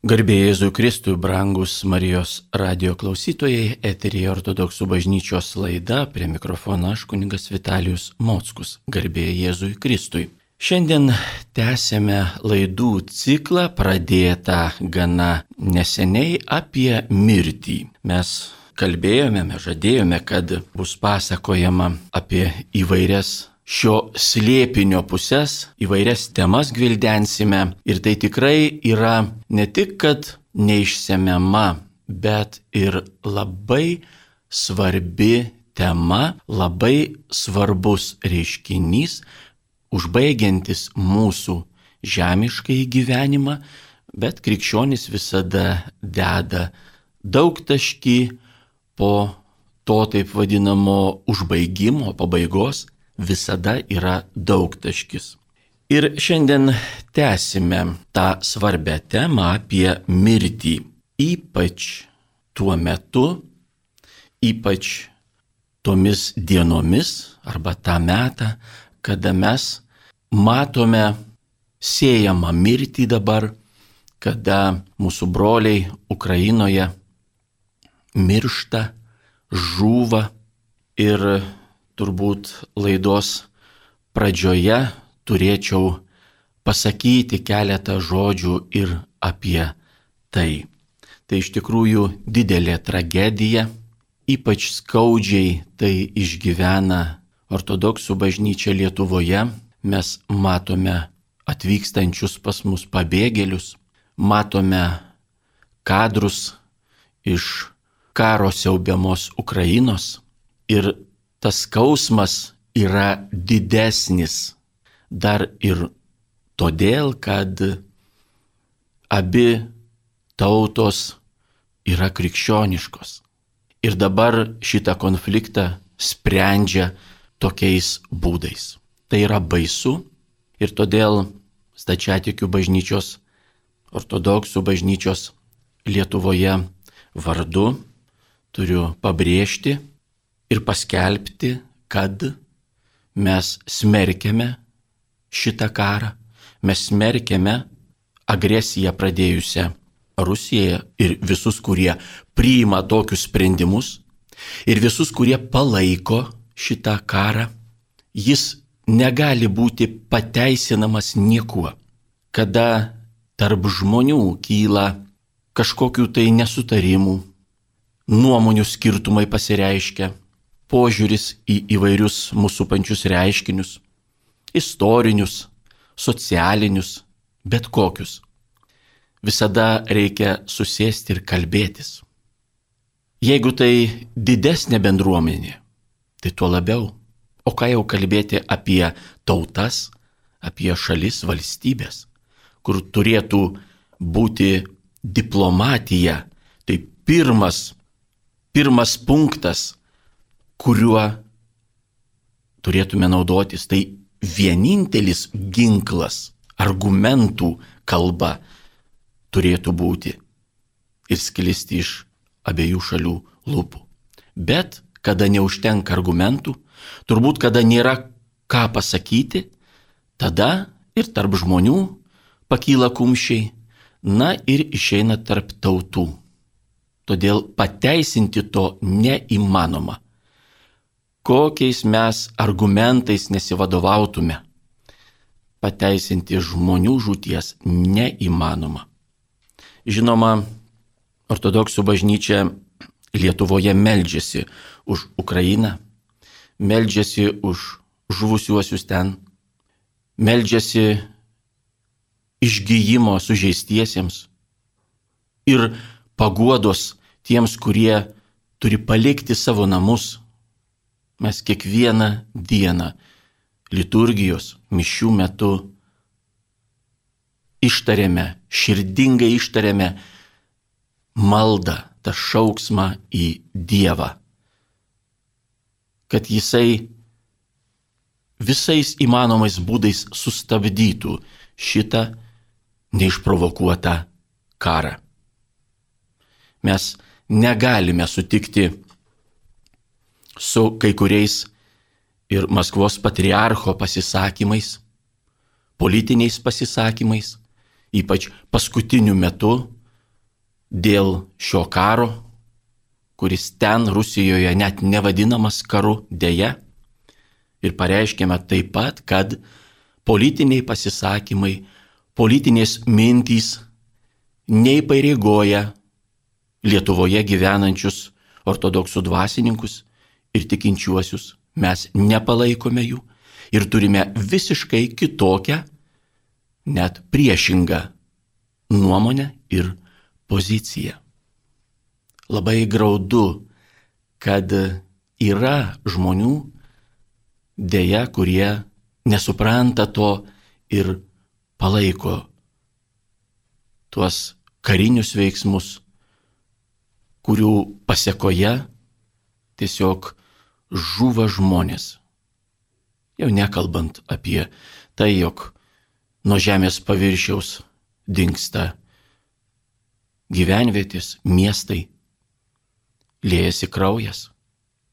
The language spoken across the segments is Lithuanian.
Garbėjai Jėzui Kristui, brangus Marijos radio klausytojai, eterija ortodoksų bažnyčios laida, prie mikrofono aš kuningas Vitalijus Mockus. Garbėjai Jėzui Kristui. Šiandien tęsėme laidų ciklą, pradėtą gana neseniai apie mirtį. Mes kalbėjome, mes žadėjome, kad bus pasakojama apie įvairias šio slėpinio pusės, įvairias temas gvildensime. Ir tai tikrai yra ne tik, kad neišsemiama, bet ir labai svarbi tema, labai svarbus reiškinys, užbaigiantis mūsų žemiškai gyvenimą, bet krikščionis visada deda daug taškį po to taip vadinamo užbaigimo, pabaigos visada yra daug taškis. Ir šiandien tęsime tą svarbę temą apie mirtį. Ypač tuo metu, ypač tomis dienomis arba tą metą, kada mes matome siejamą mirtį dabar, kada mūsų broliai Ukrainoje miršta, žūva ir turbūt laidos pradžioje turėčiau pasakyti keletą žodžių ir apie tai. Tai iš tikrųjų didelė tragedija, ypač skaudžiai tai išgyvena ortodoksų bažnyčia Lietuvoje. Mes matome atvykstančius pas mus pabėgėlius, matome kadrus iš karo siaubiamos Ukrainos ir tas skausmas yra didesnis dar ir todėl, kad abi tautos yra krikščioniškos. Ir dabar šitą konfliktą sprendžia tokiais būdais. Tai yra baisu ir todėl stačiatikių bažnyčios, ortodoksų bažnyčios Lietuvoje vardu turiu pabrėžti, ir paskelbti, kad mes smerkiame šitą karą, mes smerkiame agresiją pradėjusią Rusiją ir visus, kurie priima tokius sprendimus ir visus, kurie palaiko šitą karą. Jis negali būti pateisinamas niekuo, kada tarp žmonių kyla kažkokių tai nesutarimų, nuomonių skirtumai pasireiškia, požiūris į įvairius mūsų pančius reiškinius, istorinius, socialinius, bet kokius. Visada reikia susėsti ir kalbėtis. Jeigu tai didesnė bendruomenė, tai tuo labiau. O ką jau kalbėti apie tautas, apie šalis, valstybės, kur turėtų būti diplomatija, tai pirmas, pirmas punktas kuriuo turėtume naudotis. Tai vienintelis ginklas, argumentų kalba turėtų būti ir sklisti iš abiejų šalių lūpų. Bet kada neužtenka argumentų, turbūt kada nėra ką pasakyti, tada ir tarp žmonių pakyla kumščiai, na ir išeina tarp tautų. Todėl pateisinti to neįmanoma kokiais mes argumentais nesivadovautume, pateisinti žmonių žūties neįmanoma. Žinoma, ortodoksų bažnyčia Lietuvoje meldžiasi už Ukrainą, meldžiasi už žuvusiuosius ten, meldžiasi išgyjimo sužeistiesiems ir paguodos tiems, kurie turi palikti savo namus, mes kiekvieną dieną liturgijos mišių metu ištarėme, širdingai ištarėme maldą, tą šauksmą į Dievą, kad Jisai visais įmanomais būdais sustabdytų šitą neišprovokuotą karą. Mes negalime sutikti su kai kuriais ir Maskvos patriarcho pasisakymais, politiniais pasisakymais, ypač paskutiniu metu dėl šio karo, kuris ten Rusijoje net nevadinamas karu dėja. Ir pareiškėme taip pat, kad politiniai pasisakymai, politinės mintys neįpareigoja Lietuvoje gyvenančius ortodoksų dvasininkus ir tikinčiuosius. Mes nepalaikome jų ir turime visiškai kitokią, net priešingą nuomonę ir poziciją. Labai graudu, kad yra žmonių dėja, kurie nesupranta to ir palaiko tuos karinius veiksmus, kurių pasiekoje tiesiog žuva žmonės. Jau nekalbant apie tai, jog nuo žemės paviršiaus dinksta gyvenvietės, miestai, liejasi kraujas.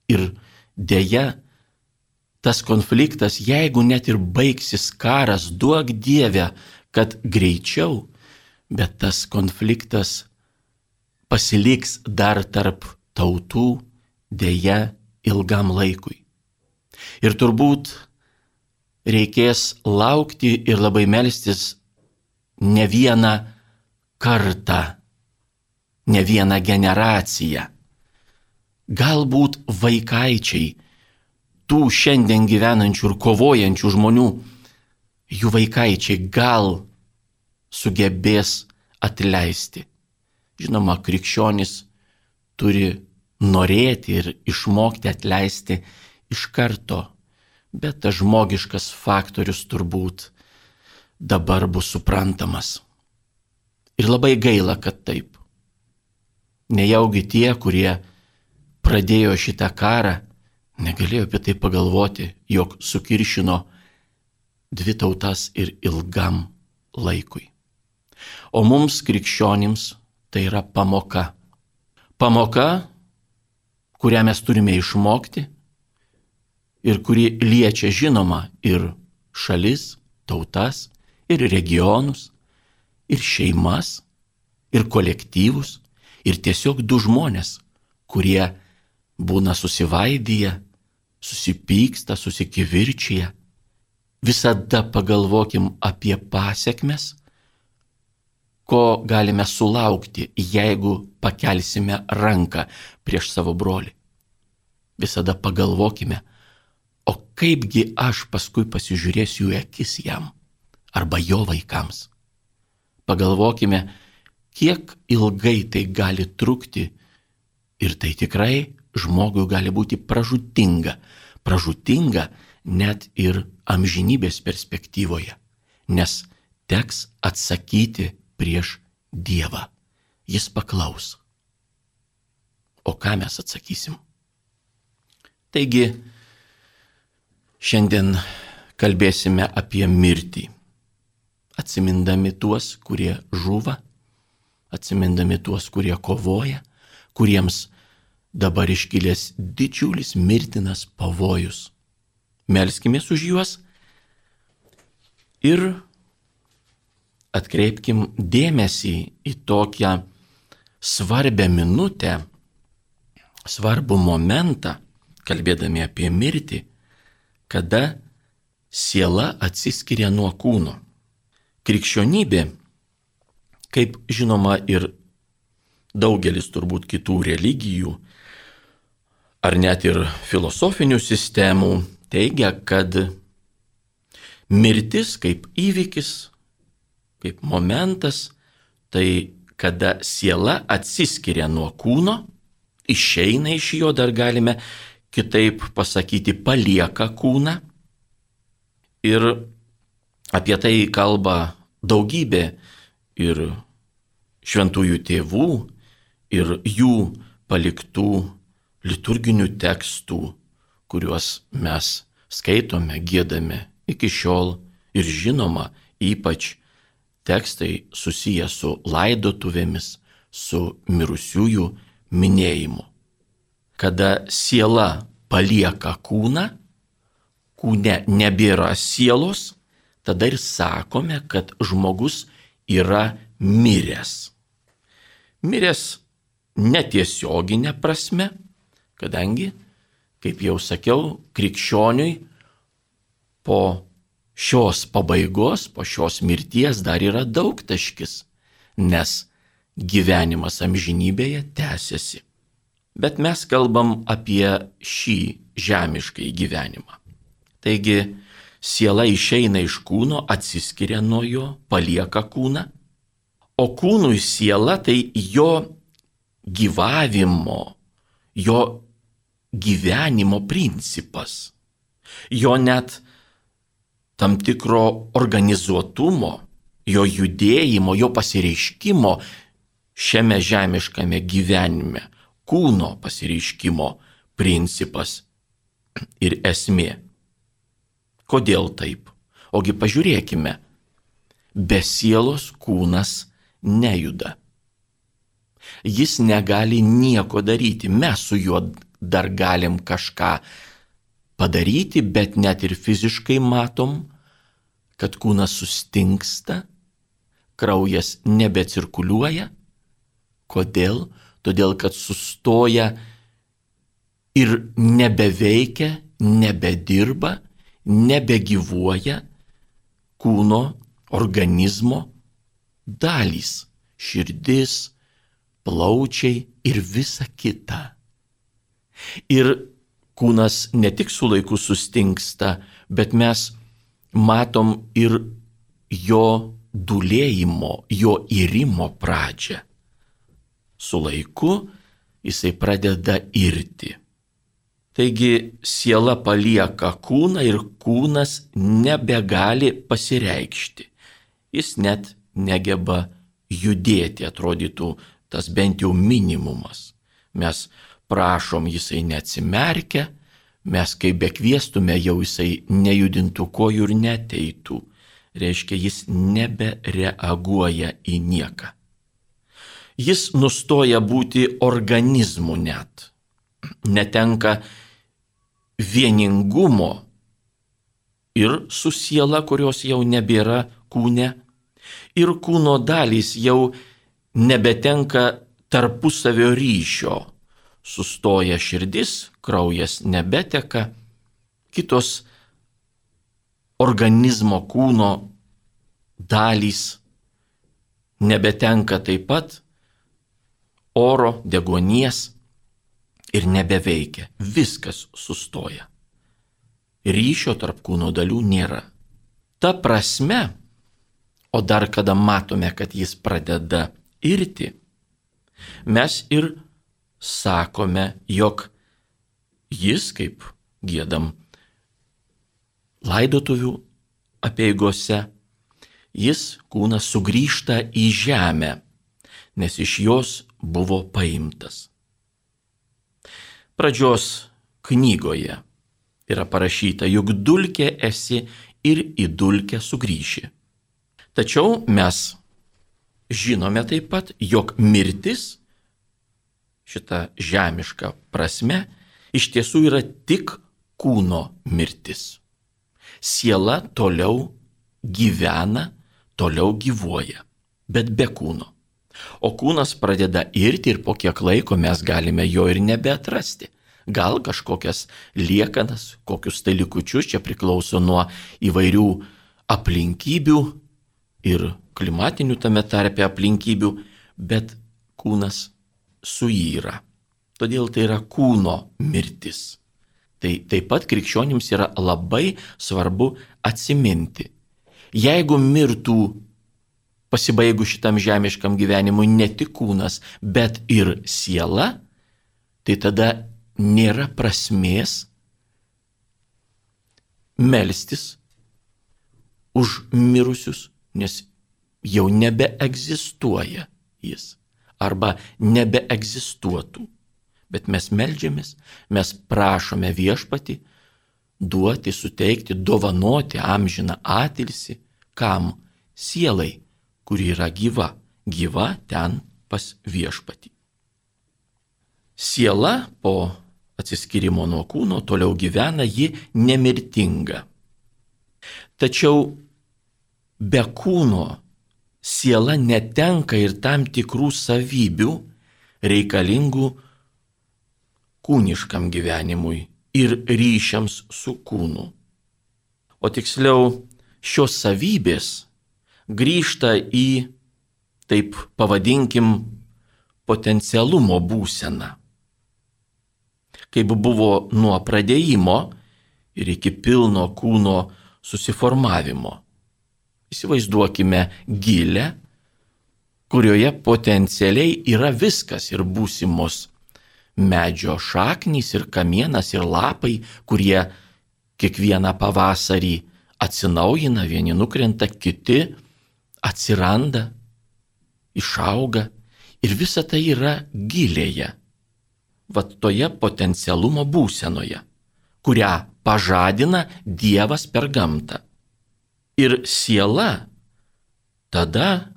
Ir dėja, tas konfliktas, jeigu net ir baigsis karas, duok Dievę, kad greičiau, bet tas konfliktas pasiliks dar tarp tautų dėja ilgam laikui. Ir turbūt reikės laukti ir labai melstis ne vieną kartą, ne vieną generaciją. Galbūt vaikaičiai tų šiandien gyvenančių ir kovojančių žmonių, jų vaikaičiai gal sugebės atleisti. Žinoma, krikščionis turi norėti ir išmokti atleisti iš karto, bet tas žmogiškas faktorius turbūt dabar bus suprantamas. Ir labai gaila, kad taip. Nejaugi tie, kurie pradėjo šitą karą, negalėjo apie tai pagalvoti, jog sukiršino dvi tautas ir ilgam laikui. O mums krikščionims tai yra pamoka. Pamoka, kurią mes turime išmokti ir kuri liečia žinoma ir šalis, tautas, ir regionus, ir šeimas, ir kolektyvus, ir tiesiog du žmonės, kurie būna susivaidyje, susipyksta, susikivirčyje. Visada pagalvokim apie pasiekmes, ko galime sulaukti, jeigu pakelsime ranką prieš savo brolį. Visada pagalvokime, o kaipgi aš paskui pasižiūrėsiu į akis jam arba jo vaikams. Pagalvokime, kiek ilgai tai gali trukti ir tai tikrai žmogui gali būti pražutinga, pražutinga net ir amžinybės perspektyvoje, nes teks atsakyti prieš Dievą. Jis paklaus. O ką mes atsakysim? Taigi, šiandien kalbėsime apie mirtį atsimindami tuos, kurie žuva, atsimindami tuos, kurie kovoja, kuriems dabar iškilęs didžiulis mirtinas pavojus. Melskime už juos ir atkreipkim dėmesį į tokią svarbę minutę, svarbų momentą, kalbėdami apie mirtį, kada siela atsiskiria nuo kūno. Krikščionybė, kaip žinoma ir daugelis turbūt kitų religijų, ar net ir filosofinių sistemų, teigia, kad mirtis kaip įvykis, kaip momentas, tai kada siela atsiskiria nuo kūno, išeina iš jo, dar galime kitaip pasakyti, palieka kūną. Ir apie tai kalba daugybė ir šventųjų tėvų, ir jų paliktų liturginių tekstų, kuriuos mes skaitome, gėdame iki šiol ir žinoma, ypač tekstai susiję su laidotuvėmis, su mirusiųjų minėjimu. Kada siela palieka kūną, kūne nebėra sielos, tada ir sakome, kad žmogus yra miręs. Miręs netiesioginė prasme, kadangi, kaip jau sakiau, krikščioniui po šios pabaigos, po šios mirties dar yra daug taškis, nes gyvenimas amžinybėje tęsiasi. Bet mes kalbam apie šį žemiškai gyvenimą. Taigi, siela išeina iš kūno, atsiskiria nuo jo, palieka kūną, o kūnui siela tai jo gyvavimo, jo gyvenimo principas, jo net tam tikro organizuotumo, jo judėjimo, jo pasireiškimo šiame žemiškame gyvenime, kūno pasireiškimo principas ir esmė. Kodėl taip? Ogi pažiūrėkime, be sielos kūnas nejuda. Jis negali nieko daryti, mes su juo dar galim kažką padaryti, bet net ir fiziškai matom, kad kūnas sustingsta, kraujas nebecirkuliuoja. Kodėl? Todėl, kad sustoja ir nebeveikia, nebedirba nebegyvuoja kūno, organizmo dalys - širdis, plaučiai ir visa kita. Ir kūnas ne tik su laiku sustingsta, bet mes matom ir jo dulėjimo, jo įrimo pradžią. Su laiku jisai pradeda irti. Taigi siela palieka kūną ir kūnas nebegali pasireikšti. Jis net negeba judėti, atrodytų tas bent jau minimumas. Mes prašom, jisai neatsimerkia, mes kaip bekviestume, jau jisai nejudintų kojų ir neteitų. Reiškia, jis nebereaguoja į nieką. Jis nustoja būti organizmu net. Netenka vieningumo ir su siela, kurios jau nebėra kūne, ir kūno dalys jau nebetenka tarpusavio ryšio. Sustoja širdis, kraujas nebeteka, kitos organizmo kūno dalys nebetenka taip pat oro, degonies ir nebeveikia, viskas sustoja. Ryšio tarp kūno dalių nėra. Ta prasme, o dar kada matome, kad jis pradeda irti, mes ir sakome, jog jis, kaip gėdam laidotuvių apieigose, jis kūnas sugrįžta į žemę, nes iš jos buvo paimtas pradžios knygoje yra parašyta, juk dulkė esi ir į dulkę sugrįši. Tačiau mes žinome taip pat, jog mirtis, šita žemiška prasme, iš tiesų yra tik kūno mirtis. Siela toliau gyvena, toliau gyvuoja, bet be kūno. O kūnas pradeda irti ir po kiek laiko mes galime jo ir nebeatrasti. Gal kažkokias liekanas, kokius tai likučius, čia priklauso nuo įvairių aplinkybių ir klimatinių tame tarpe aplinkybių, bet kūnas suyra. Todėl tai yra kūno mirtis. Tai taip pat krikščionims yra labai svarbu atsiminti. Jeigu mirtų pasibaigus šitam žemiškam gyvenimui ne tik kūnas, bet ir siela, tai tada nėra prasmės melstis už mirusius, nes jau nebeegzistuoja jis arba nebeegzistuotų. Bet mes melžiamės, mes prašome viešpati duoti, suteikti, dovanoti amžiną atilsi, kam sielai kuri yra gyva, gyva ten pas viešpatį. Siela po atsiskirimo nuo kūno toliau gyvena, ji nemirtinga. Tačiau be kūno siela netenka ir tam tikrų savybių reikalingų kūniškam gyvenimui ir ryšiams su kūnu. O tiksliau, šios savybės grįžta į, taip pavadinkim, potencialumo būseną. Kaip buvo nuo pradėjimo ir iki pilno kūno susiformavimo. Įsivaizduokime gilę, kurioje potencialiai yra viskas ir būsimos medžio šaknys ir kamienas ir lapai, kurie kiekvieną pavasarį atsinaujina, vieni nukrenta, kiti atsiranda, išauga ir visa tai yra gilėje, vat toje potencialumo būsenoje, kurią pažadina Dievas per gamtą. Ir siela tada,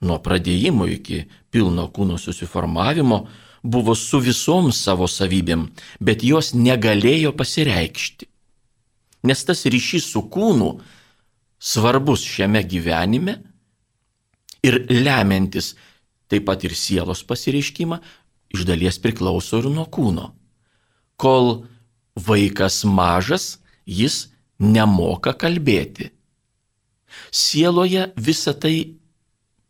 nuo pradėjimo iki pilno kūno susiformavimo, buvo su visom savo savybėm, bet jos negalėjo pasireikšti. Nes tas ryšys su kūnu svarbus šiame gyvenime ir lemiantis taip pat ir sielos pasireiškimą, iš dalies priklauso ir nuo kūno. Kol vaikas mažas, jis nemoka kalbėti. Sieloje visa tai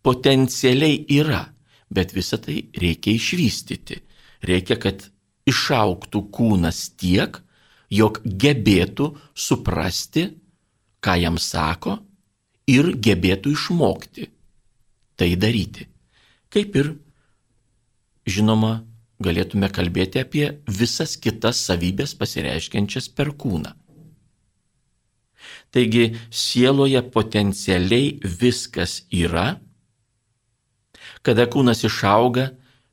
potencialiai yra, bet visa tai reikia išvystyti. Reikia, kad išauktų kūnas tiek, jog gebėtų suprasti, ką jam sako ir gebėtų išmokti tai daryti. Kaip ir, žinoma, galėtume kalbėti apie visas kitas savybės pasireiškiančias per kūną. Taigi sieloje potencialiai viskas yra, kada kūnas išauga,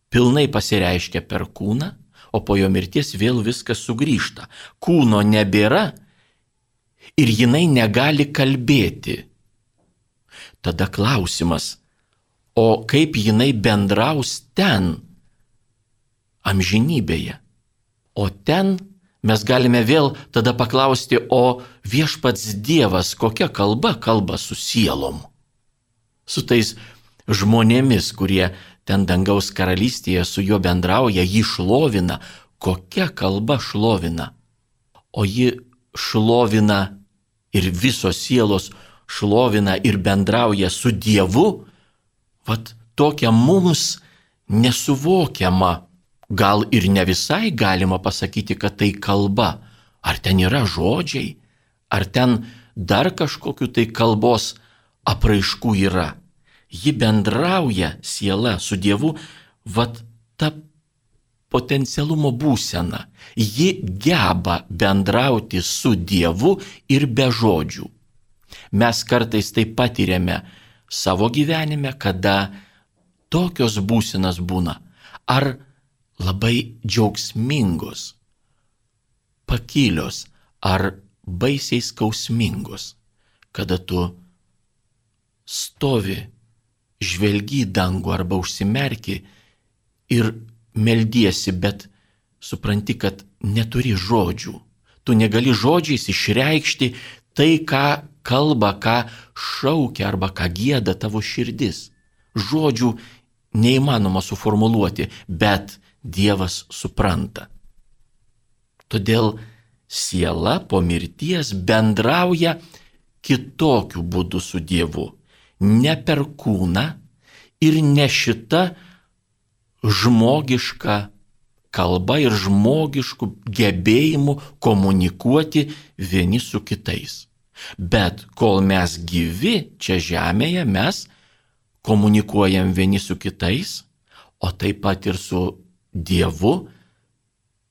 pilnai pasireiškia per kūną, o po jo mirties vėl viskas sugrįžta. Kūno nebėra ir jinai negali kalbėti. Tada klausimas, o kaip jinai bendraus ten, amžinybėje. O ten mes galime vėl tada paklausti, o viešpats Dievas kokia kalba kalba su sielom? Su tais žmonėmis, kurie ten dangaus karalystėje su juo bendrauja, jį šlovina, kokia kalba šlovina. O ji šlovina ir visos sielos šlovina ir bendrauja su Dievu, vat tokia mums nesuvokiama, gal ir ne visai galima pasakyti, kad tai kalba. Ar ten yra žodžiai, ar ten dar kažkokiu tai kalbos apraiškų yra. Ji bendrauja siela su Dievu, vad ta potencialumo būsena. Ji geba bendrauti su Dievu ir be žodžių. Mes kartais tai patiriame savo gyvenime, kada tokios būsenas būna. Ar labai džiaugsmingos, pakilios, ar baisiai skausmingos, kada tu stovi, žvelgi į dangų arba užsimerki ir meldiesi, bet supranti, kad neturi žodžių. Tu negali žodžiais išreikšti tai, ką kalba, ką šaukia arba ką gėda tavo širdis. Žodžių neįmanoma suformuluoti, bet Dievas supranta. Todėl siela po mirties bendrauja kitokiu būdu su Dievu. Ne per kūną ir ne šita žmogiška kalba ir žmogiškų gebėjimų komunikuoti vieni su kitais. Bet kol mes gyvi čia žemėje, mes komunikuojam vieni su kitais, o taip pat ir su Dievu,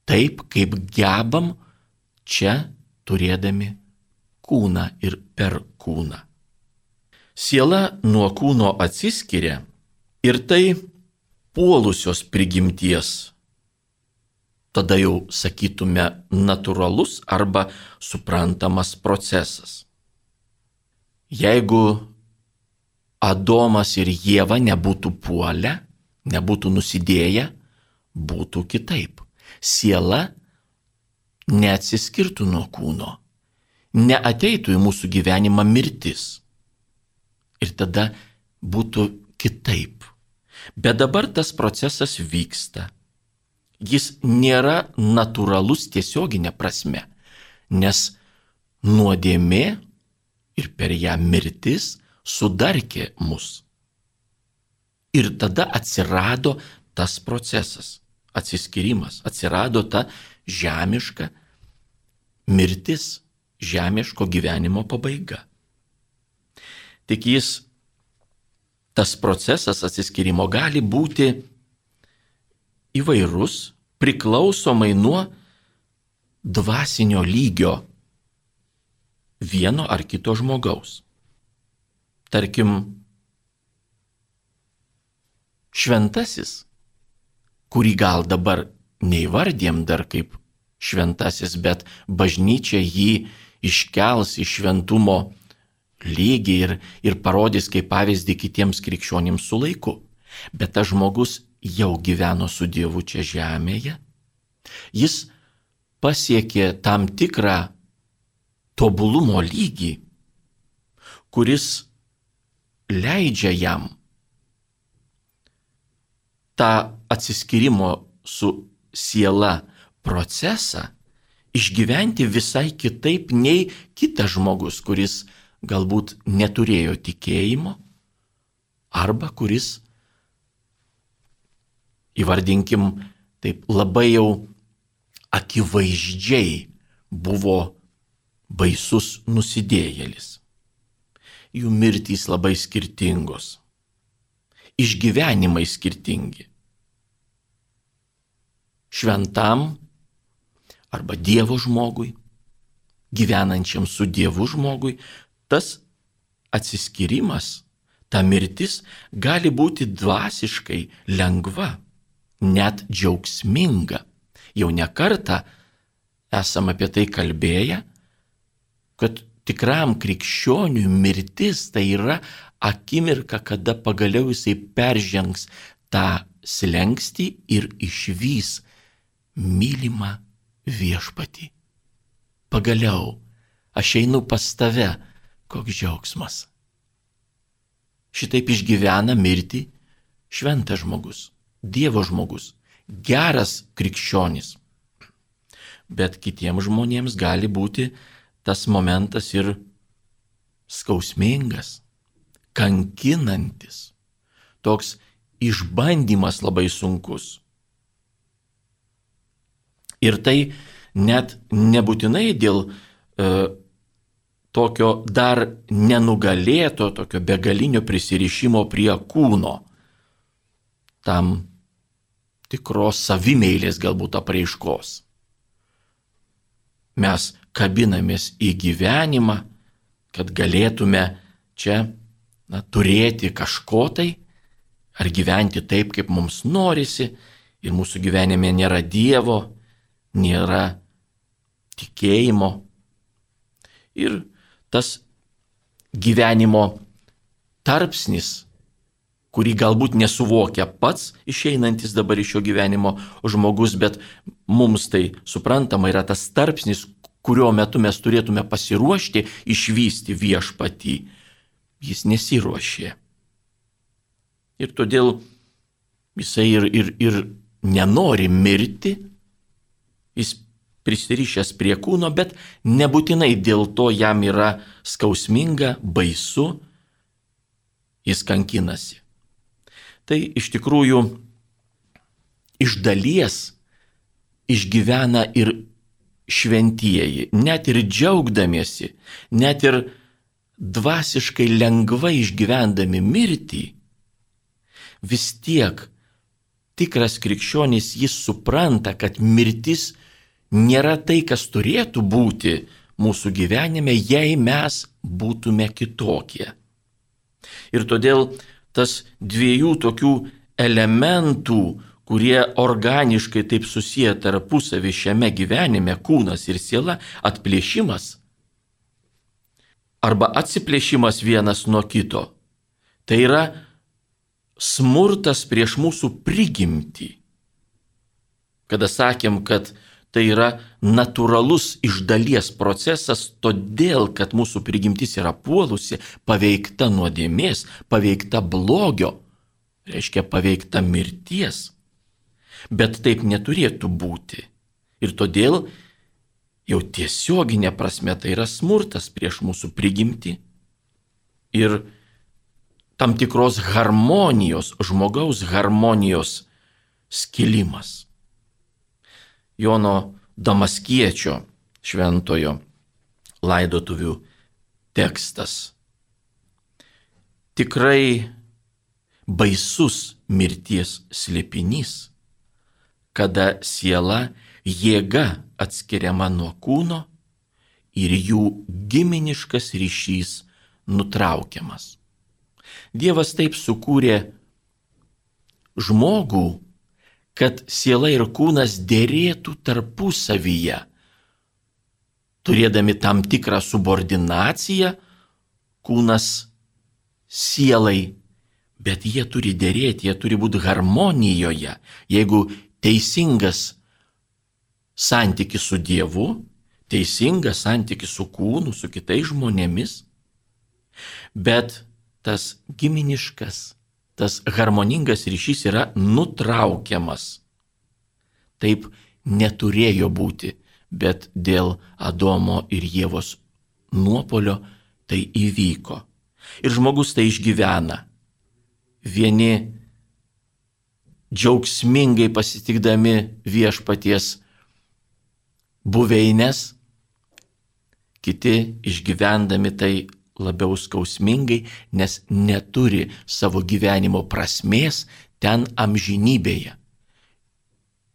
taip kaip gebam čia turėdami kūną ir per kūną. Siela nuo kūno atsiskiria ir tai puolusios prigimties tada jau sakytume natūralus arba suprantamas procesas. Jeigu Adomas ir Jėva nebūtų puolę, nebūtų nusidėję, būtų kitaip. Siela neatsiskirtų nuo kūno, neateitų į mūsų gyvenimą mirtis. Ir tada būtų kitaip. Bet dabar tas procesas vyksta. Jis nėra natūralus tiesioginė prasme, nes nuodėmė ir per ją mirtis sudarkė mus. Ir tada atsirado tas procesas, atsiskirimas, atsirado ta žemiška mirtis, žemiško gyvenimo pabaiga. Tik jis, tas procesas atsiskirimo gali būti įvairus, priklausomai nuo dvasinio lygio vieno ar kito žmogaus. Tarkim, šventasis, kurį gal dabar neįvardėm dar kaip šventasis, bet bažnyčia jį iškels į šventumo lygį ir, ir parodys kaip pavyzdį kitiems krikščionims su laiku. Bet tas žmogus jau gyveno su Dievu čia žemėje. Jis pasiekė tam tikrą tobulumo lygį, kuris leidžia jam tą atsiskirimo su siela procesą išgyventi visai kitaip nei kitas žmogus, kuris galbūt neturėjo tikėjimo arba kuris, įvardinkim, taip labai jau akivaizdžiai buvo baisus nusidėjėlis. Jų mirtys labai skirtingos, išgyvenimai skirtingi. Šventam arba Dievo žmogui, gyvenančiam su Dievu žmogui, tas atsiskirimas, ta mirtis gali būti dvasiškai lengva, net džiaugsminga. Jau ne kartą esam apie tai kalbėję, kad tikram krikščioniui mirtis tai yra akimirka, kada pagaliau jisai peržengs tą slengsti ir išvys mylimą viešpatį. Pagaliau aš einu pas tave, koks džiaugsmas. Šitaip išgyvena mirtį šventas žmogus, Dievo žmogus, geras krikščionis. Bet kitiems žmonėms gali būti tas momentas ir skausmingas, kankinantis, toks išbandymas labai sunkus. Ir tai net nebūtinai dėl e, tokio dar nenugalėto, tokio begalinio prisirišimo prie kūno, tam tikros savimeilės galbūt apraiškos. Mes kabinamės į gyvenimą, kad galėtume čia na, turėti kažko tai, ar gyventi taip, kaip mums norisi, ir mūsų gyvenime nėra Dievo, nėra tikėjimo. Ir tas gyvenimo tarpsnis, kurį galbūt nesuvokia pats išeinantis dabar iš šio gyvenimo žmogus, bet mums tai suprantama yra tas tarpsnis, kurio metu mes turėtume pasiruošti išvysti viešpatį. Jis nesiruošė. Ir todėl jisai ir, ir, ir nenori mirti, jis prisirišęs prie kūno, bet nebūtinai dėl to jam yra skausminga, baisu, jis kankinasi. Tai iš tikrųjų iš dalies išgyvena ir šventieji, net ir džiaugdamiesi, net ir dvasiškai lengvai išgyvendami mirtį, vis tiek tikras krikščionis jis supranta, kad mirtis nėra tai, kas turėtų būti mūsų gyvenime, jei mes būtume kitokie. Ir todėl tas dviejų tokių elementų, kurie organiškai taip susiję tarpusavį šiame gyvenime, kūnas ir siela, atplėšimas arba atsiplėšimas vienas nuo kito, tai yra smurtas prieš mūsų prigimtį. Kada sakėm, kad Tai yra natūralus iš dalies procesas, todėl, kad mūsų prigimtis yra puolusi, paveikta nuodėmės, paveikta blogio, reiškia paveikta mirties. Bet taip neturėtų būti. Ir todėl jau tiesioginė prasme tai yra smurtas prieš mūsų prigimtį. Ir tam tikros harmonijos, žmogaus harmonijos skilimas. Jono Damaskiečio šventojo laidotuvių tekstas. Tikrai baisus mirties slėpinys, kada siela jėga atskiriama nuo kūno ir jų giminiškas ryšys nutraukiamas. Dievas taip sukūrė žmogų, kad siela ir kūnas dėrėtų tarpusavyje, turėdami tam tikrą subordinaciją, kūnas sielai, bet jie turi dėrėti, jie turi būti harmonijoje. Jeigu teisingas santykis su Dievu, teisingas santykis su kūnu, su kitais žmonėmis, bet tas giminiškas tas harmoningas ryšys yra nutraukiamas. Taip neturėjo būti, bet dėl Adomo ir Jėvos nuopolio tai įvyko. Ir žmogus tai išgyvena. Vieni džiaugsmingai pasitikdami viešpaties buveinės, kiti išgyvendami tai labiau skausmingai, nes neturi savo gyvenimo prasmės ten amžinybėje.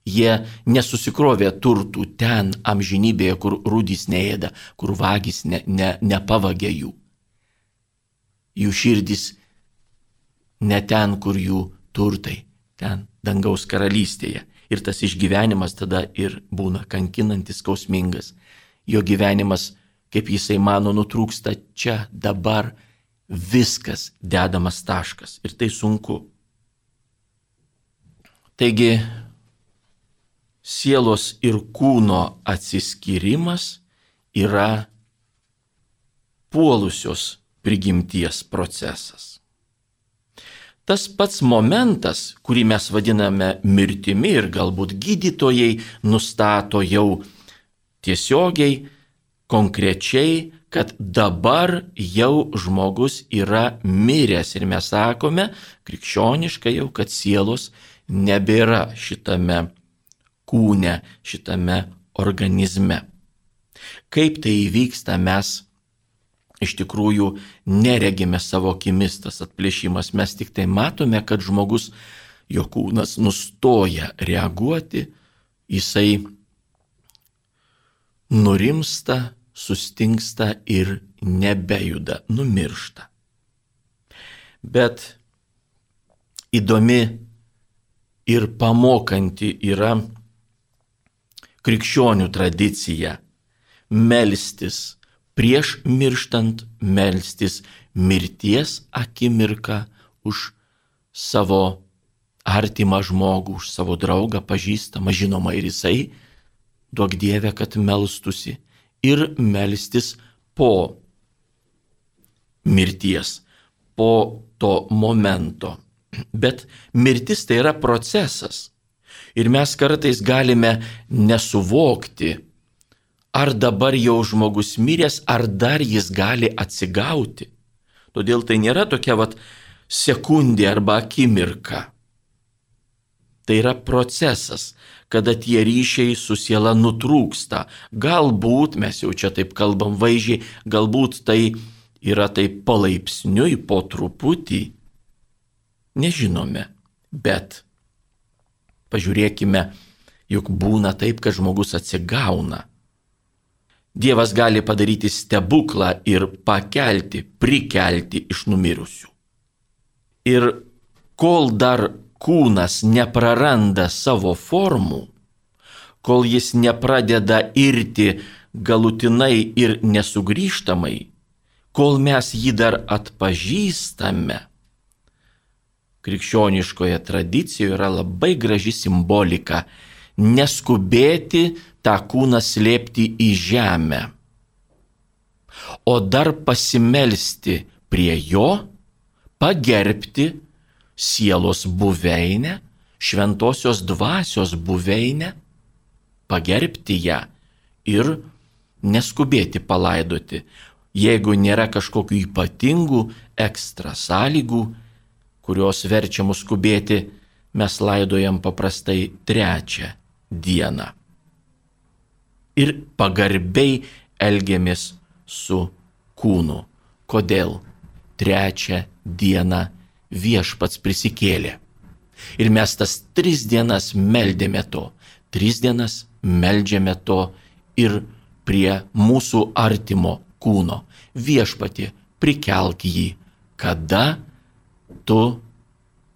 Jie nesusikrovė turtų ten amžinybėje, kur rūdys neėda, kur vagys ne, ne, nepavagė jų. Jų širdis ne ten, kur jų turtai, ten dangaus karalystėje. Ir tas išgyvenimas tada ir būna kankinantis, skausmingas. Jo gyvenimas kaip jisai mano, nutrūksta čia, dabar, viskas dedamas taškas ir tai sunku. Taigi, sielos ir kūno atsiskyrimas yra puolusios prigimties procesas. Tas pats momentas, kurį mes vadiname mirtimi ir galbūt gydytojai nustato jau tiesiogiai, konkrečiai, kad dabar jau žmogus yra miręs ir mes sakome krikščioniškai jau, kad sielos nebėra šitame kūne, šitame organizme. Kaip tai įvyksta, mes iš tikrųjų neregime savo akimis tas atplėšimas, mes tik tai matome, kad žmogus, jo kūnas nustoja reaguoti, jisai nurimsta, sustingsta ir nebejuda, numiršta. Bet įdomi ir pamokanti yra krikščionių tradicija melstis prieš mirštant, melstis mirties akimirką už savo artimą žmogų, už savo draugą, pažįstamą, žinoma ir jisai, duok Dievę, kad melstusi ir melstis po mirties, po to momento. Bet mirtis tai yra procesas. Ir mes kartais galime nesuvokti, ar dabar jau žmogus miręs, ar dar jis gali atsigauti. Todėl tai nėra tokia vat sekundė arba akimirka. Tai yra procesas, kada tie ryšiai su siela nutrūksta. Galbūt, mes jau čia taip kalbam vaizdžiai, galbūt tai yra taip palaipsniui, po truputį. Nežinome, bet pažiūrėkime, juk būna taip, kad žmogus atsigauna. Dievas gali padaryti stebuklą ir pakelti, prikelti iš numirusių. Ir kol dar kūnas nepraranda savo formų, kol jis nepradeda irti galutinai ir nesugrįžtamai, kol mes jį dar atpažįstame, krikščioniškoje tradicijoje yra labai graži simbolika neskubėti tą kūną slėpti į žemę, o dar pasimelsti prie jo, pagerbti sielos buveinę, šventosios dvasios buveinę, pagerbti ją ir neskubėti palaidoti, jeigu nėra kažkokių ypatingų ekstra sąlygų, kurios verčia mus skubėti, mes laidojam paprastai trečią dieną. Ir pagarbiai elgiamės su kūnu. Kodėl? Trečią dieną viešpats prisikėlė. Ir mes tas tris dienas meldėme to, tris dienas meldžiame to ir prie mūsų artimo kūno. Viešpati, prikelk jį, kada tu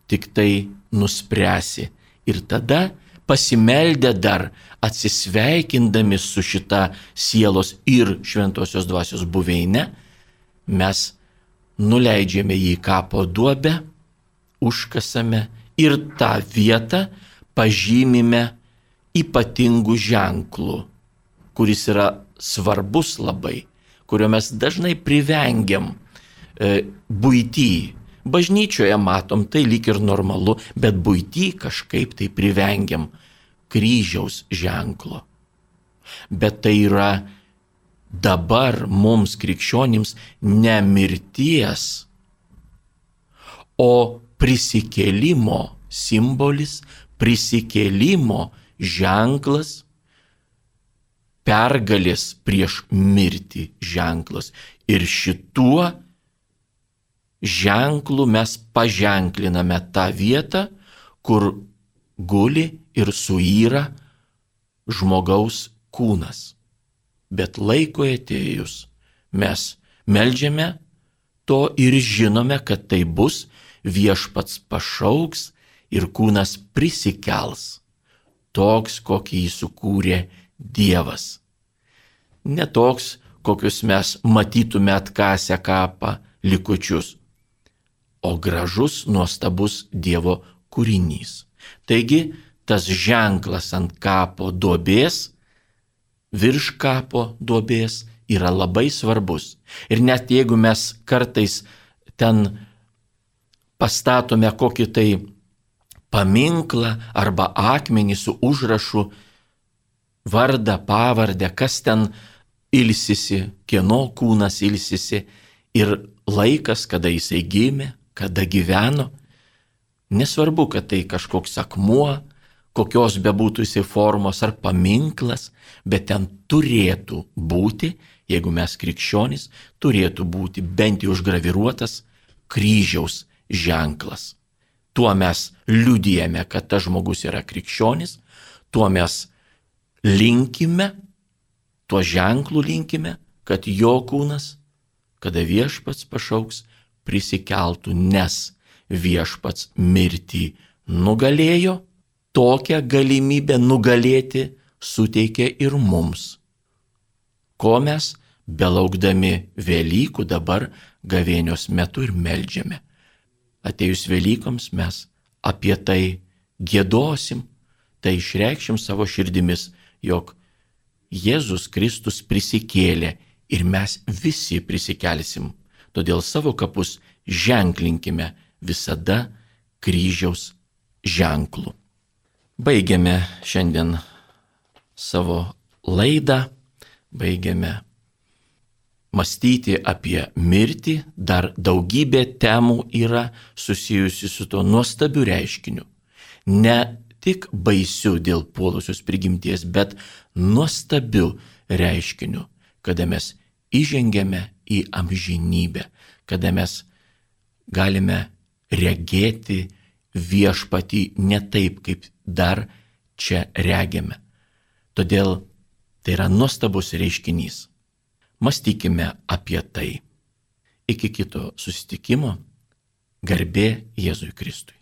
tik tai nuspręsi. Ir tada pasimeldę dar atsisveikindami su šita sielos ir šventosios dvasios buveine, mes nuleidžiame jį į kapo duobę, užkasame ir tą vietą pažymime ypatingų ženklų, kuris yra svarbus labai, kurio mes dažnai privengiam e, būty. Bažnyčioje matom, tai lyg ir normalu, bet būty kažkaip tai privengiam kryžiaus ženklo. Bet tai yra dabar mums krikščionims ne mirties, o prisikėlimo simbolis, prisikėlimo ženklas, pergalės prieš mirtį ženklas. Ir šituo ženklu mes paženkliname tą vietą, kur guli ir suyra žmogaus kūnas. Bet laiko atėjus mes melžiame to ir žinome, kad tai bus, viešpats pašauks ir kūnas prisikels toks, kokį jį sukūrė Dievas. Ne toks, kokius mes matytume atkasę kapą likučius, o gražus, nuostabus Dievo kūrinys. Taigi, tas ženklas ant kapo duobės, virš kapo duobės yra labai svarbus. Ir net jeigu mes kartais ten pastatome kokį tai paminklą arba akmenį su užrašu vardą, pavardę, kas ten ilsisi, kieno kūnas ilsisi ir laikas, kada jisai gimė, kada gyveno. Nesvarbu, kad tai kažkoks akmuo, kokios bebūtų jisai formos ar paminklas, bet ten turėtų būti, jeigu mes krikščionys, turėtų būti bent jau užgraviruotas kryžiaus ženklas. Tuo mes liudijame, kad tas žmogus yra krikščionis, tuo mes linkime, tuo ženklu linkime, kad jo kūnas, kada viešpats pašauks, prisikeltų, nes viešpats mirtį nugalėjo, tokią galimybę nugalėti suteikia ir mums. Ko mes, belaukdami Velykų dabar gavėnios metu ir melžiame atėjus Velykoms mes apie tai gėdosim, tai išreikšim savo širdimis, jog Jėzus Kristus prisikėlė ir mes visi prisikelsim. Todėl savo kapus ženklinkime visada kryžiaus ženklų. Baigiame šiandien savo laidą, baigiame mąstyti apie mirtį, dar daugybė temų yra susijusi su tuo nuostabiu reiškiniu. Ne tik baisiu dėl puolusios prigimties, bet nuostabiu reiškiniu, kada mes įžengėme į amžinybę, kada mes galime regėti viešpatį ne taip, kaip dar čia regėme. Todėl tai yra nuostabus reiškinys. Mąstykime apie tai. Iki kito susitikimo. Garbė Jėzui Kristui.